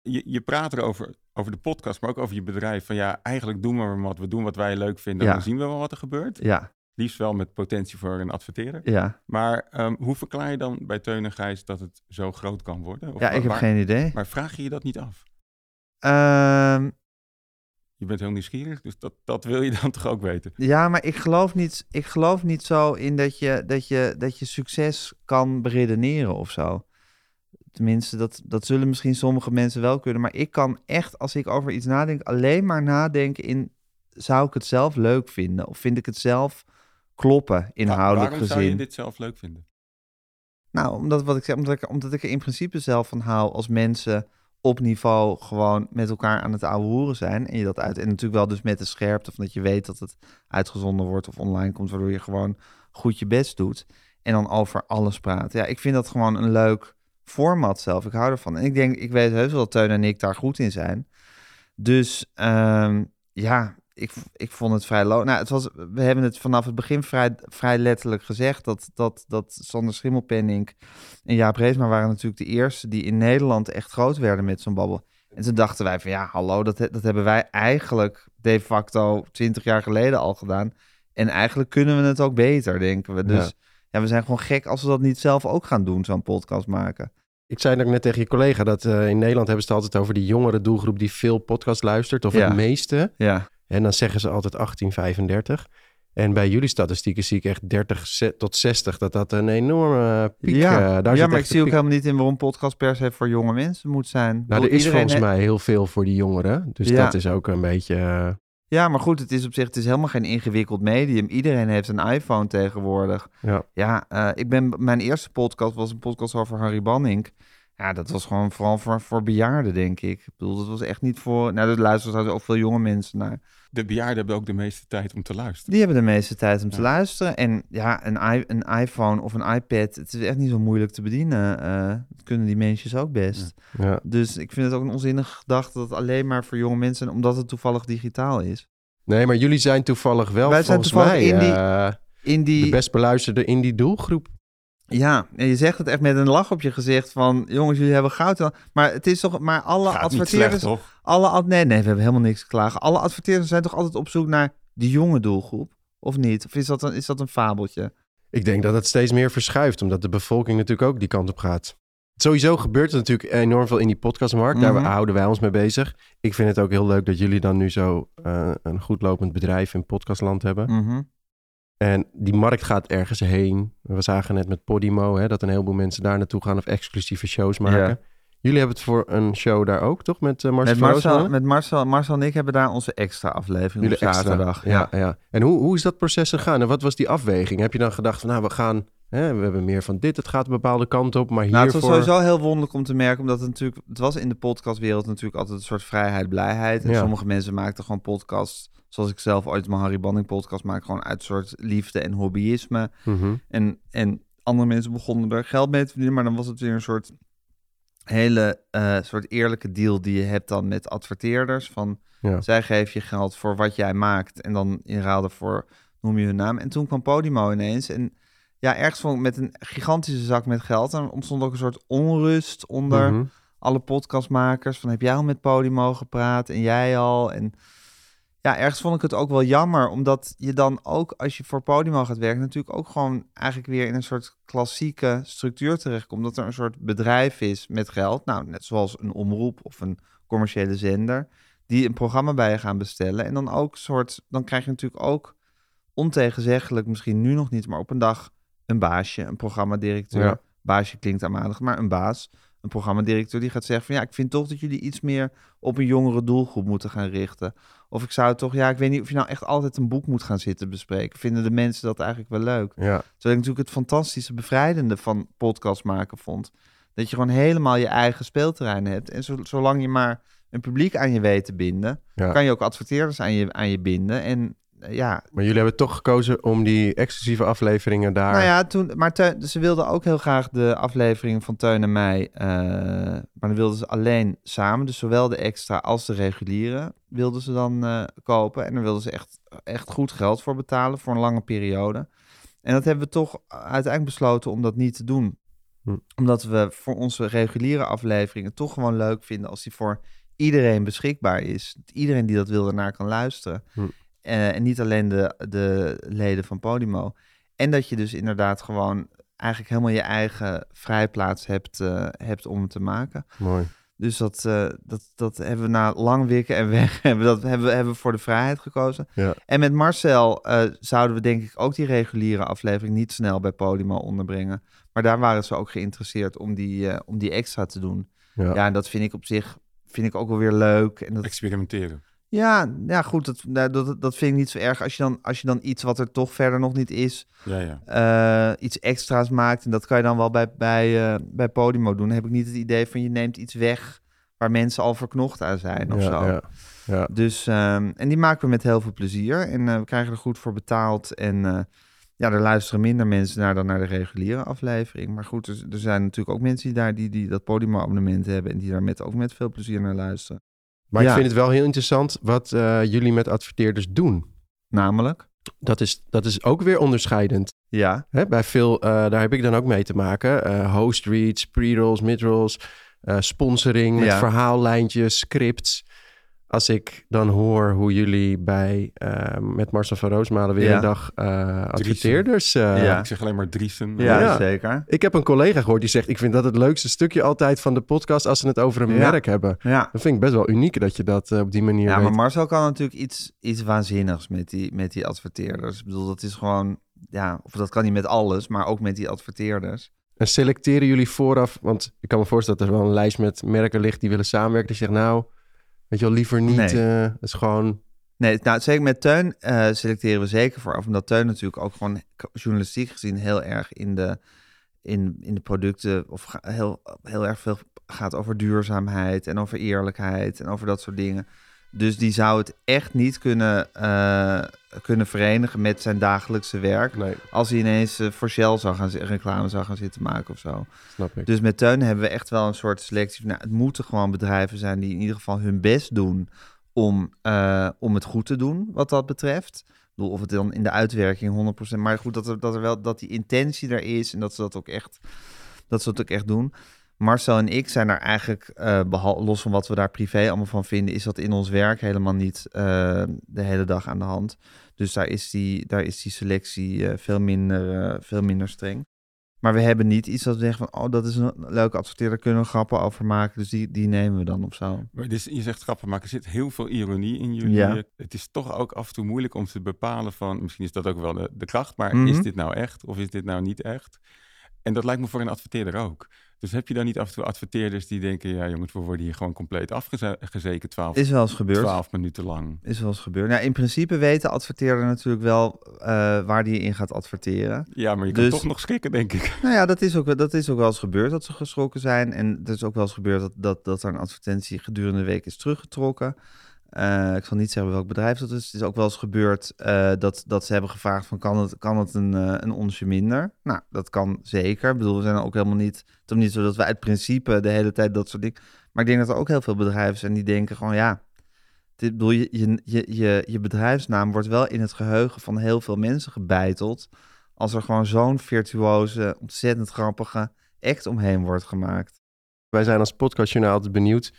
Je, je praat erover, over de podcast, maar ook over je bedrijf. Van ja, eigenlijk doen we maar wat. We doen wat wij leuk vinden. Ja. Dan zien we wel wat er gebeurt. Ja, Liefst wel met potentie voor een adverteerder. ja. Maar ehm, hoe verklaar je dan bij Teun en Gijs dat het zo groot kan worden? Of ja ik heb waar- geen idee. Maar vraag je je dat niet af? Ehm, Je bent heel nieuwsgierig, dus dat, dat wil je dan toch ook weten? Ja, maar ik geloof niet, ik geloof niet zo in dat je, dat, je, dat je succes kan beredeneren of zo. tenminste, dat, dat zullen misschien sommige mensen wel kunnen. Maar ik kan echt, als ik over iets nadenk, alleen maar nadenken in... zou ik het zelf leuk vinden? Of vind ik het zelf kloppen, inhoudelijk Waarom gezien? zou je dit zelf leuk vinden? Nou, omdat, wat ik zeg, omdat, ik, omdat ik er in principe zelf van hou als mensen op niveau gewoon met elkaar aan het ouwe hoeren zijn. En je dat uit. En natuurlijk wel dus met de scherpte van dat je weet dat het uitgezonden wordt of online komt, waardoor je gewoon goed je best doet. En dan over alles praten. Ja, ik vind dat gewoon een leuk format zelf. Ik hou ervan. En ik denk, ik weet heus wel dat Teun en ik daar goed in zijn. Dus ehm, ja, ik, ik vond het vrij low. Nou, het was, we hebben het vanaf het begin vrij, vrij letterlijk gezegd dat, dat, dat Sander Schimmelpenninck en Jaap Reesma waren natuurlijk de eerste die in Nederland echt groot werden met zo'n babbel. En toen dachten wij van ja, hallo, dat, dat hebben wij eigenlijk de facto twintig jaar geleden al gedaan. En eigenlijk kunnen we het ook beter, denken we. Dus Ja. ja, we zijn gewoon gek als we dat niet zelf ook gaan doen, zo'n podcast maken. Ik zei ook net tegen je collega dat eh, in Nederland hebben ze het altijd over die jongere doelgroep die veel podcast luistert, of Ja. het meeste. Ja, En dan zeggen ze altijd 1835. En bij jullie statistieken zie ik echt 30 se- tot 60, dat dat een enorme piek ja. eh, daar ja maar ik zie ook piek. helemaal niet in waarom podcast per se voor jonge mensen moet zijn. Nou, er is volgens mij heel veel voor die jongeren. Dus Ja. dat is ook een beetje... eh, Ja, maar goed, het is op zich het is helemaal geen ingewikkeld medium. Iedereen heeft een iPhone tegenwoordig. ja. Ja, eh, ik ben, mijn eerste podcast was een podcast over Harry Banning. Ja, dat was gewoon vooral voor, voor bejaarden, denk ik. Ik bedoel, dat was echt niet voor... Nou, dat luisteren ook veel jonge mensen naar. De bejaarden hebben ook de meeste tijd om te luisteren. Die hebben de meeste tijd om te luisteren. En ja, een, i- een iPhone of een iPad, het is echt niet zo moeilijk te bedienen. Eh, dat kunnen die mensen ook best. Ja. Dus ik vind het ook een onzinnige gedachte dat het alleen maar voor jonge mensen... omdat het toevallig digitaal is. Nee, maar jullie zijn toevallig wel Wij zijn volgens toevallig mij in die- eh, In die... de best beluisterde in die doelgroep. Ja, en je zegt het echt met een lach op je gezicht van... jongens, jullie hebben goud. Maar het is toch... Maar alle Gaat adverteerders... slecht, toch? alle ad- nee, nee, we hebben helemaal niks te klagen. Alle adverteerders zijn toch altijd op zoek naar die jonge doelgroep? Of niet? Of is dat een, is dat een fabeltje? Ik denk dat het steeds meer verschuift, omdat de bevolking natuurlijk ook die kant op gaat. Sowieso gebeurt er natuurlijk enorm veel in die podcastmarkt. Daar Mhm. houden wij ons mee bezig. Ik vind het ook heel leuk dat jullie dan nu zo eh, een goed lopend bedrijf in podcastland hebben. Mhm. En die markt gaat ergens heen. We zagen net met Podimo hè, dat een heleboel mensen daar naartoe gaan of exclusieve shows maken. Ja. Jullie hebben het voor een show daar ook, toch? Met uh, Marcel Met Marcel, met Marcel, Marcel en ik hebben daar onze extra aflevering Jullie op zaterdag. Ja, ja. En hoe, hoe is dat proces gegaan? En wat was die afweging? Heb je dan gedacht van, nou, we gaan... Hè, we hebben meer van dit, het gaat een bepaalde kant op, maar Nou, het hiervoor... was sowieso heel wonderlijk om te merken, omdat het natuurlijk, het was in de podcastwereld natuurlijk altijd een soort vrijheid, blijheid. En Ja. sommige mensen maakten gewoon podcasts, zoals ik zelf ooit mijn Harry Banning podcast maak, gewoon uit soort liefde en hobbyisme. Mhm. En, en andere mensen begonnen er geld mee te verdienen, maar dan was het weer een soort hele eh, soort eerlijke deal die je hebt dan met adverteerders. Van Ja. zij geven je geld voor wat jij maakt en dan in ruil daarvoor noem je hun naam. En toen kwam Podimo ineens en ja, ergens vond ik met een gigantische zak met geld. En er ontstond ook een soort onrust onder Mhm. alle podcastmakers. Van heb jij al met Podimo gepraat en jij al? En ja, ergens vond ik het ook wel jammer, omdat je dan ook als je voor Podimo gaat werken, natuurlijk ook gewoon eigenlijk weer in een soort klassieke structuur terechtkomt. Dat er een soort bedrijf is met geld, nou net zoals een omroep of een commerciële zender, die een programma bij je gaan bestellen. En dan ook soort, dan krijg je natuurlijk ook ontegenzeggelijk, misschien nu nog niet, maar op een dag een baasje, een programmadirecteur. Ja. Baasje klinkt aanmatig, maar een baas, een programmadirecteur die gaat zeggen van ja, ik vind toch dat jullie iets meer op een jongere doelgroep moeten gaan richten. Of ik zou toch, ja, ik weet niet of je nou echt altijd een boek moet gaan zitten bespreken. Vinden de mensen dat eigenlijk wel leuk? Ja, Terwijl ik natuurlijk het fantastische bevrijdende van podcast maken vond. Dat je gewoon helemaal je eigen speelterrein hebt. En zo, zolang je maar een publiek aan je weet te binden, Ja. kan je ook adverteerders aan je, aan je binden. En ja, maar jullie hebben toch gekozen om die exclusieve afleveringen daar... nou ja, toen, maar Teun- ze wilden ook heel graag de aflevering van Teun en mij. eh, maar dan wilden ze alleen samen. Dus zowel de extra als de reguliere wilden ze dan eh, kopen. En daar wilden ze echt, echt goed geld voor betalen voor een lange periode. En dat hebben we toch uiteindelijk besloten om dat niet te doen. Hm. Omdat we voor onze reguliere afleveringen toch gewoon leuk vinden als die voor iedereen beschikbaar is. Iedereen die dat wil ernaar kan luisteren. Hm. Eh, en niet alleen de, de leden van Podimo. En dat je dus inderdaad gewoon eigenlijk helemaal je eigen vrijplaats hebt, eh, hebt om te maken. Mooi. Dus dat, eh, dat, dat hebben we na lang wikken en weg, (laughs) hebben, we dat, hebben, we- hebben we voor de vrijheid gekozen. Ja. En met Marcel eh, zouden we denk ik ook die reguliere aflevering niet snel bij Podimo onderbrengen. Maar daar waren ze ook geïnteresseerd om die, eh, om die extra te doen. Ja. Ja, en dat vind ik op zich vind ik ook wel weer leuk. En dat, Experimenteren. Ja, ja, goed, dat, nou, dat, dat vind ik niet zo erg. Als je, dan, als je dan iets wat er toch verder nog niet is, Ja, ja. eh, iets extra's maakt. En dat kan je dan wel bij, bij, eh, bij Podimo doen. Dan heb ik niet het idee van je neemt iets weg waar mensen al verknocht aan zijn of ja, zo. ja, ja. Dus, ehm, en die maken we met heel veel plezier. En eh, we krijgen er goed voor betaald. En ja, er luisteren minder mensen naar dan naar de reguliere aflevering. Maar goed, er, er zijn natuurlijk ook mensen die daar die, die dat Podimo-abonnement hebben. En die daar met, ook met veel plezier naar luisteren. Maar Ja. ik vind het wel heel interessant wat eh, jullie met adverteerders doen. Namelijk, Dat is, dat is ook weer onderscheidend. ja, Hè, bij veel, eh, daar heb ik dan ook mee te maken. Eh, host reads, pre-rolls, mid-rolls, sponsoring met Ja. verhaallijntjes, scripts. Als ik dan hoor hoe jullie bij eh, met Marcel van Roosmalen weer Ja. een dag eh, adverteerders. eh, Ja. Ik zeg alleen maar Driesen. ja, Ja. zeker. Ik heb een collega gehoord die zegt: Ik vind dat het leukste stukje altijd van de podcast als ze het over een Ja. merk hebben. Ja. Dat vind ik best wel uniek dat je dat op die manier Ja, weet. maar Marcel kan natuurlijk iets, iets waanzinnigs met die, met die adverteerders. Ik bedoel, dat is gewoon, ja, of dat kan niet met alles, maar ook met die adverteerders. En selecteren jullie vooraf? Want ik kan me voorstellen dat er wel een lijst met merken ligt die willen samenwerken. Je zegt, nou, weet je wel, liever niet. Nee. eh, het is gewoon. Nee, nou, zeker met Teun eh, selecteren we zeker voor af. Omdat Teun natuurlijk ook gewoon journalistiek gezien heel erg in de, in, in de producten... of heel, heel erg veel gaat over duurzaamheid en over eerlijkheid en over dat soort dingen. Dus die zou het echt niet kunnen, eh, kunnen verenigen met zijn dagelijkse werk... Nee, als hij ineens eh, voor Shell zou gaan, reclame zou gaan zitten maken of zo. snap ik. Dus met Teun hebben we echt wel een soort selectie. Nou, het moeten gewoon bedrijven zijn die in ieder geval hun best doen om, eh, om het goed te doen, wat dat betreft. Ik bedoel, of het dan in de uitwerking 100%. Maar goed, dat er, dat er wel dat die intentie er is en dat ze dat ook echt, dat ze dat ook echt doen. Marcel en ik zijn daar eigenlijk, behal- los van wat we daar privé allemaal van vinden, is dat in ons werk helemaal niet eh, de hele dag aan de hand. Dus daar is die, daar is die selectie eh, veel, minder, veel minder streng. Maar we hebben niet iets dat we zeggen van, oh, dat is een leuke adverteerder, daar kunnen we grappen over maken. Dus die, die nemen we dan of zo. Maar dus, je zegt grappen maken, er zit heel veel ironie in jullie. Ja. Het is toch ook af en toe moeilijk om te bepalen van, misschien is dat ook wel de, de kracht, maar Mhm. is dit nou echt of is dit nou niet echt? En dat lijkt me voor een adverteerder ook. Dus heb je dan niet af en toe adverteerders die denken, ja jongens, we worden hier gewoon compleet afgezeken 12, Is wel eens gebeurd. 12 minuten lang. Is wel eens gebeurd. Nou, in principe weet de adverteerder natuurlijk wel eh, waar die in gaat adverteren. Ja, maar je kan Dus- toch nog schrikken, denk ik. Nou ja, dat is, ook, wel- dat is ook wel eens gebeurd dat ze geschrokken zijn. En het is ook wel eens gebeurd dat, dat, dat er een advertentie gedurende de week is teruggetrokken. Eh, ik zal niet zeggen welk bedrijf dat is. Het is ook wel eens gebeurd eh, dat, dat ze hebben gevraagd van kan het, kan het een, eh, een onsje minder? Nou, dat kan zeker. Ik bedoel, we zijn ook helemaal niet... Het is niet zo dat we uit principe de hele tijd dat soort dingen... Maar ik denk dat er ook heel veel bedrijven zijn die denken gewoon ja... Dit, bedoel, je, je, je, je, bedrijfsnaam wordt wel in het geheugen van heel veel mensen gebeiteld... als er gewoon zo'n virtuoze, ontzettend grappige act omheen wordt gemaakt. Wij zijn als podcastjournaal altijd benieuwd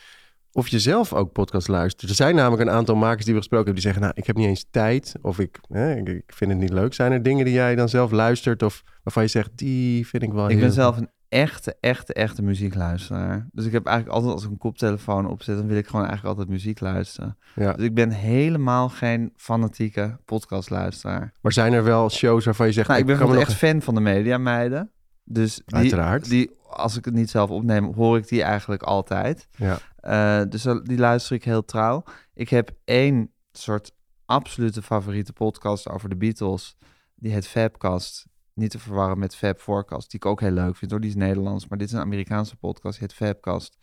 of je zelf ook podcast luistert. Er zijn namelijk een aantal makers die we gesproken hebben die zeggen, nou, ik heb niet eens tijd of ik, hè, ik, ik vind het niet leuk. Zijn er dingen die jij dan zelf luistert of waarvan je zegt, die vind ik wel Ik heel... ben zelf een echte, echte, echte muziekluisteraar. Dus ik heb eigenlijk altijd als ik een koptelefoon opzet, dan wil ik gewoon eigenlijk altijd muziek luisteren. Ja. Dus ik ben helemaal geen fanatieke podcastluisteraar. Maar zijn er wel shows waarvan je zegt, Nou, ik ben nog echt fan van de mediameiden. Dus die, Uiteraard. die, als ik het niet zelf opneem, hoor ik die eigenlijk altijd. Ja. Eh, dus die luister ik heel trouw. Ik heb één soort absolute favoriete podcast over de Beatles. Die heet Fabcast. Niet te verwarren met Fab Forecast, die ik ook heel leuk vind hoor. Die is Nederlands, maar dit is een Amerikaanse podcast, die heet Fabcast.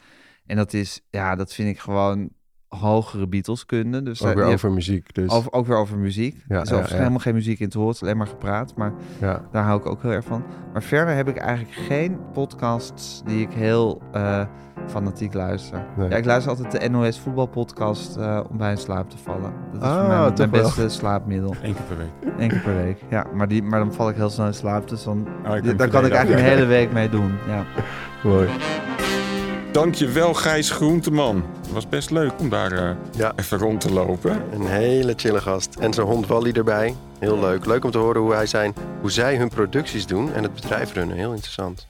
En dat is, ja, dat vind ik gewoon hogere Beatleskunde. Dus ook daar- weer over muziek. Dus over, ook weer over muziek. Ja, er is ja, overigens ja. helemaal geen muziek in te horen, het is alleen maar gepraat. Maar ja. daar hou ik ook heel erg van. Maar verder heb ik eigenlijk geen podcasts die ik heel eh, fanatiek luister. Nee. Ja, ik luister altijd de NOS voetbalpodcast eh, om bij in slaap te vallen. Dat is Ah, voor mij mijn beste slaapmiddel. Eén keer per week. Eén keer per week. Ja, maar, die, maar dan val ik heel snel in slaap. Dus dan, Oh, hem daar kan ik eigenlijk een hele week mee doen. Ja. (laughs) Mooi. Dankjewel Gijs Groenteman. Het was best leuk om daar eh, Ja. even rond te lopen. Een hele chille gast. En zijn hond Wally erbij. Heel leuk. Leuk om te horen hoe, hij zijn, hoe zij hun producties doen en het bedrijf runnen. Heel interessant.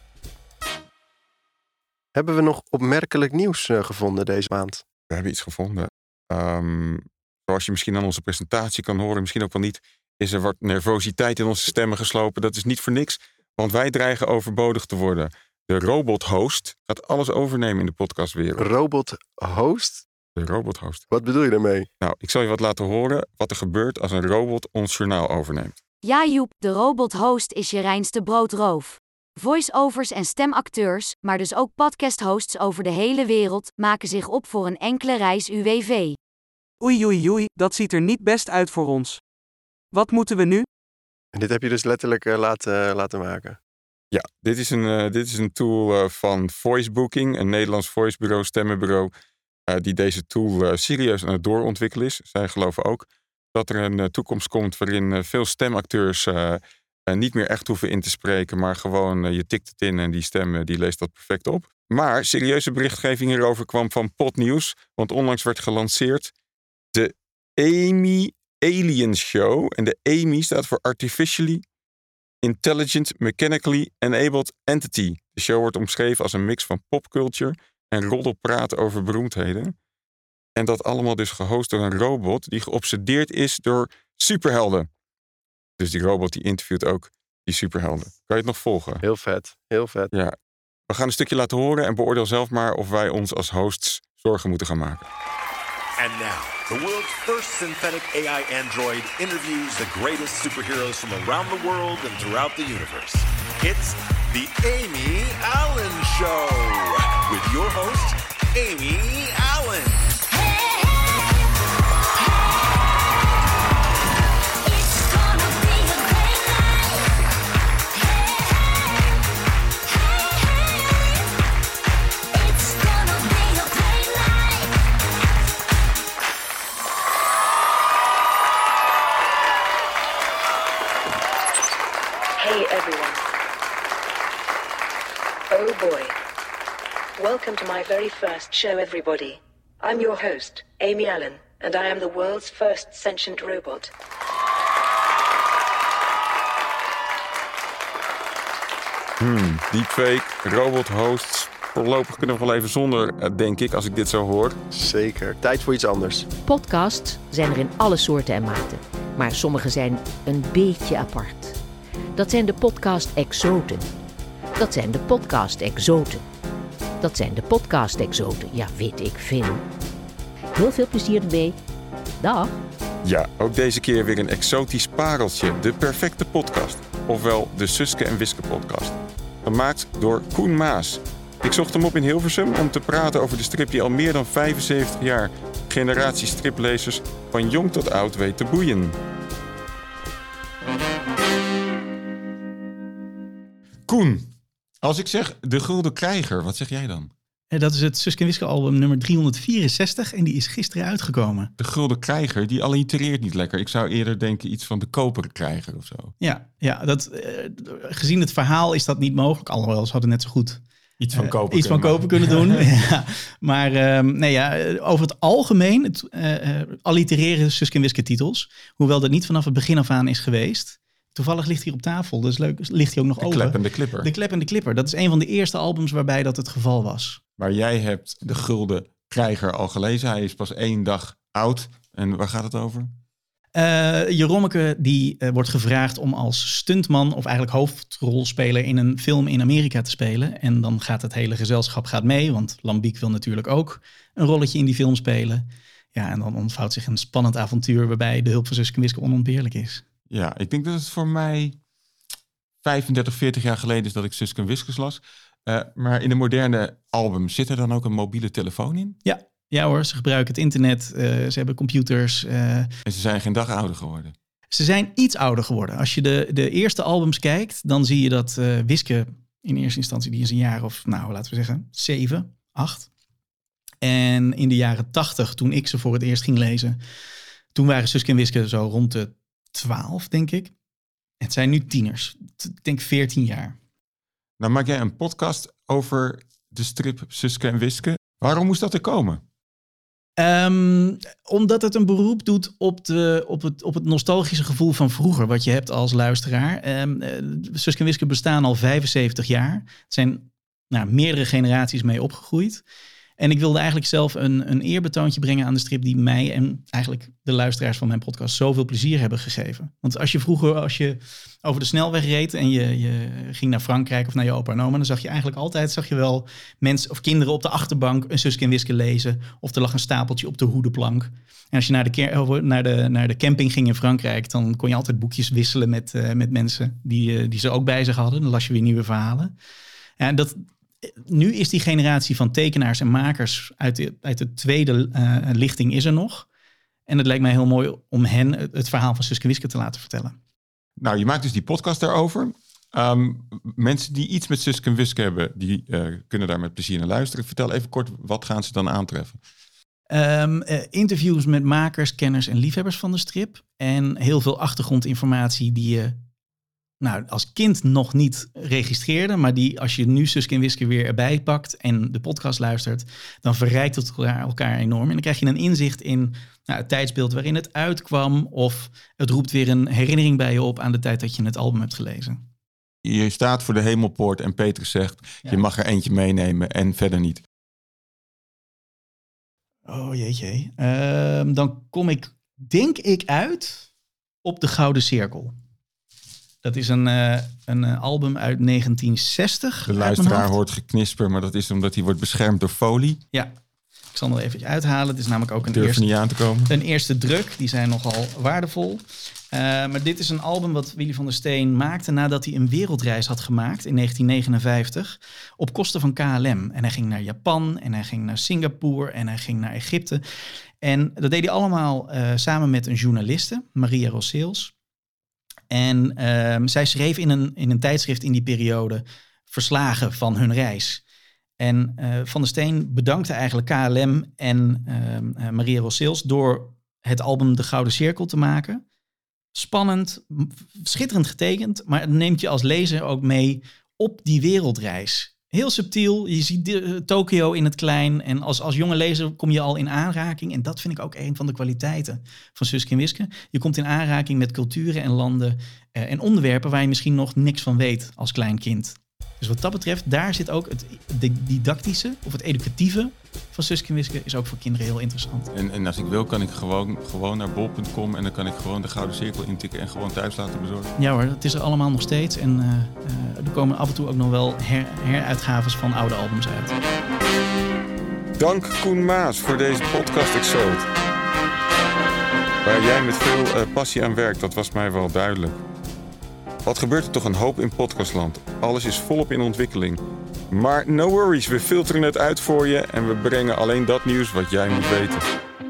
Hebben we nog opmerkelijk nieuws eh, gevonden deze maand? We hebben iets gevonden. Ehm, zoals je misschien aan onze presentatie kan horen, misschien ook wel niet, is er wat nervositeit in onze stemmen geslopen. Dat is niet voor niks, Want wij dreigen overbodig te worden. De robot-host gaat alles overnemen in de podcastwereld. Robot host? De robot-host. Wat bedoel je daarmee? Nou, ik zal je wat laten horen wat er gebeurt als een robot ons journaal overneemt. Ja Joep, de robot-host is je reinste broodroof. Voice-overs en stemacteurs, maar dus ook podcast-hosts over de hele wereld, maken zich op voor een enkele reis UWV. Oei oei oei, dat ziet er niet best uit voor ons. Wat moeten we nu? En dit heb je dus letterlijk eh, laten, laten maken. Ja, dit is een, eh, dit is een tool eh, van Voicebooking, een Nederlands voicebureau, stemmenbureau, eh, die deze tool eh, serieus aan het doorontwikkelen is. Zij geloven ook dat er een toekomst komt waarin eh, veel stemacteurs niet meer echt hoeven in te spreken, maar gewoon eh, je tikt het in en die stem eh, die leest dat perfect op. Maar serieuze berichtgeving hierover kwam van Potnieuws, want onlangs werd gelanceerd de Amy Alien Show. En de Amy staat voor Artificially Intelligent Mechanically Enabled Entity. De show wordt omschreven als een mix van popculture en roddelpraat over beroemdheden. En dat allemaal dus gehost door een robot die geobsedeerd is door superhelden. Dus die robot die interviewt ook die superhelden. Kan je het nog volgen? Heel vet, heel vet. Ja. We gaan een stukje laten horen en beoordeel zelf maar of wij ons als hosts zorgen moeten gaan maken. And now, the world's first synthetic AI android interviews the greatest superheroes from around the world and throughout the universe. It's the Amy Allen Show with your host, Amy Allen. Welcome to my very first show, everybody. I'm your host, Amy Allen, and I am the world's first sentient robot. Hmm, deepfake, robot hosts. Voorlopig kunnen we wel even zonder, eh, denk ik, als ik dit zo hoor. Zeker. Tijd voor iets anders. Podcasts zijn er in alle soorten en maten, maar sommige zijn een beetje apart. Dat zijn de podcast-exoten. Dat zijn de podcast-exoten. Dat zijn de podcast-exoten. Ja, weet ik veel. Heel veel plezier ermee. Dag. Ja, ook deze keer weer een exotisch pareltje. De perfecte podcast. Ofwel de Suske en Wiske podcast. Gemaakt door Koen Maas. Ik zocht hem op in Hilversum om te praten over de strip die al meer dan 75 jaar generatie striplezers van jong tot oud weet te boeien. Koen, als ik zeg de Gulden Krijger, wat zeg jij dan? En dat is het Suske en Wiske album nummer 364 en die is gisteren uitgekomen. De Gulden Krijger, die allitereert niet lekker. Ik zou eerder denken iets van de Koperen Krijger of zo. Ja, ja dat, eh, gezien het verhaal is dat niet mogelijk. Alhoewel, ze hadden net zo goed Iets van eh, kopen. iets van kunnen kopen kunnen doen. (laughs) (laughs) ja. Maar ehm, nee, ja, eh, over het algemeen het, eh, eh, allitereren Suske en Wiske titels. Hoewel dat niet vanaf het begin af aan is geweest. Toevallig ligt hier op tafel, dus leuk, ligt hij ook nog De open. de klipper. De Klep en de Klipper. Dat is een van de eerste albums waarbij dat het geval was. Maar jij hebt de Gulden Krijger al gelezen. Hij is pas één dag oud. En waar gaat het over? Jerommeke die eh, wordt gevraagd om als stuntman of eigenlijk hoofdrolspeler in een film in Amerika te spelen. En dan gaat het hele gezelschap gaat mee, want Lambiek wil natuurlijk ook een rolletje in die film spelen. Ja, en dan ontvouwt zich een spannend avontuur waarbij de hulp van Suske Wiske onontbeerlijk is. Ja, ik denk dat het voor mij 35, 40 jaar geleden is dat ik Suske en Wiskes las. Eh, maar in de moderne album zit er dan ook een mobiele telefoon in? Ja, ja hoor, ze gebruiken het internet, eh, ze hebben computers. eh, En ze zijn geen dag ouder geworden. Ze zijn iets ouder geworden. Als je de, de eerste albums kijkt, dan zie je dat eh Wiske in eerste instantie, die is een jaar of, nou laten we zeggen, zeven, acht. En in de jaren tachtig, toen ik ze voor het eerst ging lezen, toen waren Suske en Wiske zo rond de twaalf, denk ik. Het zijn nu tieners, ik denk veertien jaar. Nou maak jij een podcast over de strip Suske en Wiske. Waarom moest dat er komen? Ehm, omdat het een beroep doet op, de, op, het, op het nostalgische gevoel van vroeger, wat je hebt als luisteraar. Eh, Suske en Wiske bestaan al 75 jaar. Er zijn nou, meerdere generaties mee opgegroeid. En ik wilde eigenlijk zelf een, een eerbetoontje brengen aan de strip die mij en eigenlijk de luisteraars van mijn podcast zoveel plezier hebben gegeven. Want als je vroeger, als je over de snelweg reed en je, je ging naar Frankrijk of naar je opa en oma, dan zag je eigenlijk altijd, zag je wel mensen of kinderen op de achterbank een Suske en Wiske lezen. Of er lag een stapeltje op de hoedenplank. En als je naar de, naar de, naar de camping ging in Frankrijk, dan kon je altijd boekjes wisselen met, eh, met mensen die, eh, die ze ook bij zich hadden. Dan las je weer nieuwe verhalen. En dat, nu is die generatie van tekenaars en makers uit de, uit de tweede eh, lichting is er nog. En het lijkt mij heel mooi om hen het, het verhaal van Suske Wiske te laten vertellen. Nou, je maakt dus die podcast daarover. Ehm, mensen die iets met Suske en Wiske hebben, die eh, kunnen daar met plezier naar luisteren. Vertel even kort, wat gaan ze dan aantreffen? Ehm, eh, interviews met makers, kenners en liefhebbers van de strip. En heel veel achtergrondinformatie die je nou, als kind nog niet registreerde. Maar die als je nu Suske en Wiske weer erbij pakt en de podcast luistert. Dan verrijkt het elkaar, enorm. En dan krijg je een inzicht in nou, het tijdsbeeld waarin het uitkwam. Of het roept weer een herinnering bij je op aan de tijd dat je het album hebt gelezen. Je staat voor de hemelpoort en Petrus zegt, Ja. je mag er eentje meenemen en verder niet. Oh jeetje. Ehm, dan kom ik, denk ik, uit op de Gouden Cirkel. Dat is een, eh, een eh, album uit 1960. De luisteraar hoort geknisper, maar dat is omdat hij wordt beschermd door folie. Ja, ik zal hem er even uithalen. Het is namelijk ook een Durf er eerste, niet aan te komen. een eerste druk. Die zijn nogal waardevol. Eh, maar dit is een album wat Willy van der Steen maakte nadat hij een wereldreis had gemaakt in 1959 op kosten van KLM. En hij ging naar Japan en hij ging naar Singapore en hij ging naar Egypte. En dat deed hij allemaal samen met een journaliste, Maria Rosseels. En ehm, zij schreef in een, in een tijdschrift in die periode verslagen van hun reis. En eh, Van der Steen bedankte eigenlijk KLM en ehm, eh, Maria Rosseels door het album De Gouden Cirkel te maken. Spannend, schitterend getekend, maar het neemt je als lezer ook mee op die wereldreis. Heel subtiel, je ziet de- eh, Tokio in het klein en als, als jonge lezer kom je al in aanraking. En dat vind ik ook een van de kwaliteiten van Suske en Wiske. Je komt in aanraking met culturen en landen eh, en onderwerpen waar je misschien nog niks van weet als klein kind. Dus wat dat betreft, daar zit ook het de didactische of het educatieve van Suske en Wiske is ook voor kinderen heel interessant. En, en als ik wil, kan ik gewoon, gewoon naar bol.com en dan kan ik gewoon de Gouden Cirkel intikken en gewoon thuis laten bezorgen. Ja hoor, het is er allemaal nog steeds. En eh, eh, er komen af en toe ook nog wel her, heruitgaves van oude albums uit. Dank Koen Maas voor deze podcast Exode. Waar jij met veel eh, passie aan werkt, dat was mij wel duidelijk. Wat gebeurt er toch een hoop in podcastland? Alles is volop in ontwikkeling. Maar no worries, we filteren het uit voor je en we brengen alleen dat nieuws wat jij moet weten.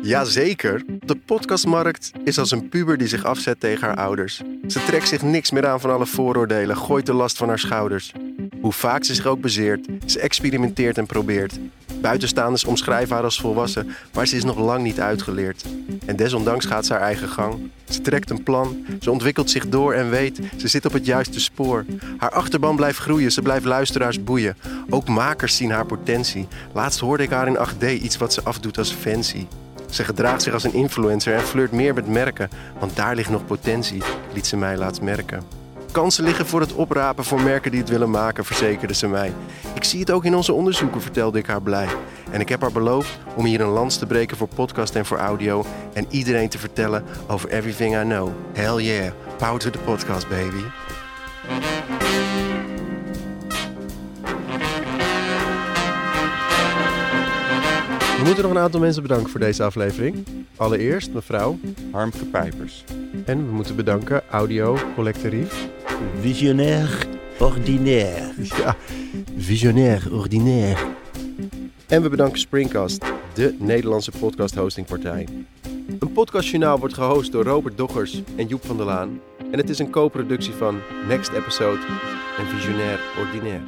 Jazeker, de podcastmarkt is als een puber die zich afzet tegen haar ouders. Ze trekt zich niks meer aan van alle vooroordelen, gooit de last van haar schouders. Hoe vaak ze zich ook bezeert, ze experimenteert en probeert. Buitenstaanders omschrijven haar als volwassen, maar ze is nog lang niet uitgeleerd. En desondanks gaat ze haar eigen gang. Ze trekt een plan, ze ontwikkelt zich door en weet, ze zit op het juiste spoor. Haar achterban blijft groeien, ze blijft luisteraars boeien. Ook makers zien haar potentie. Laatst hoorde ik haar in 8D iets wat ze afdoet als fancy. Ze gedraagt zich als een influencer en flirt meer met merken, want daar ligt nog potentie, liet ze mij laatst merken. Kansen liggen voor het oprapen voor merken die het willen maken, verzekerde ze mij. Ik zie het ook in onze onderzoeken, vertelde ik haar blij. En ik heb haar beloofd om hier een lans te breken voor podcast en voor audio en iedereen te vertellen over everything I know. Hell yeah, power to the podcast, baby. We moeten nog een aantal mensen bedanken voor deze aflevering. Allereerst mevrouw Harmke Pijpers. en we moeten bedanken Audio Collectorief. Visionair ordinaire. Ja, visionair, ordinair. En we bedanken Springcast, de Nederlandse podcast hostingpartij. Een podcastjournaal wordt gehost door Robert Doggers en Joep van der Laan. En het is een co-productie van Next Episode en Visionair Ordinaire.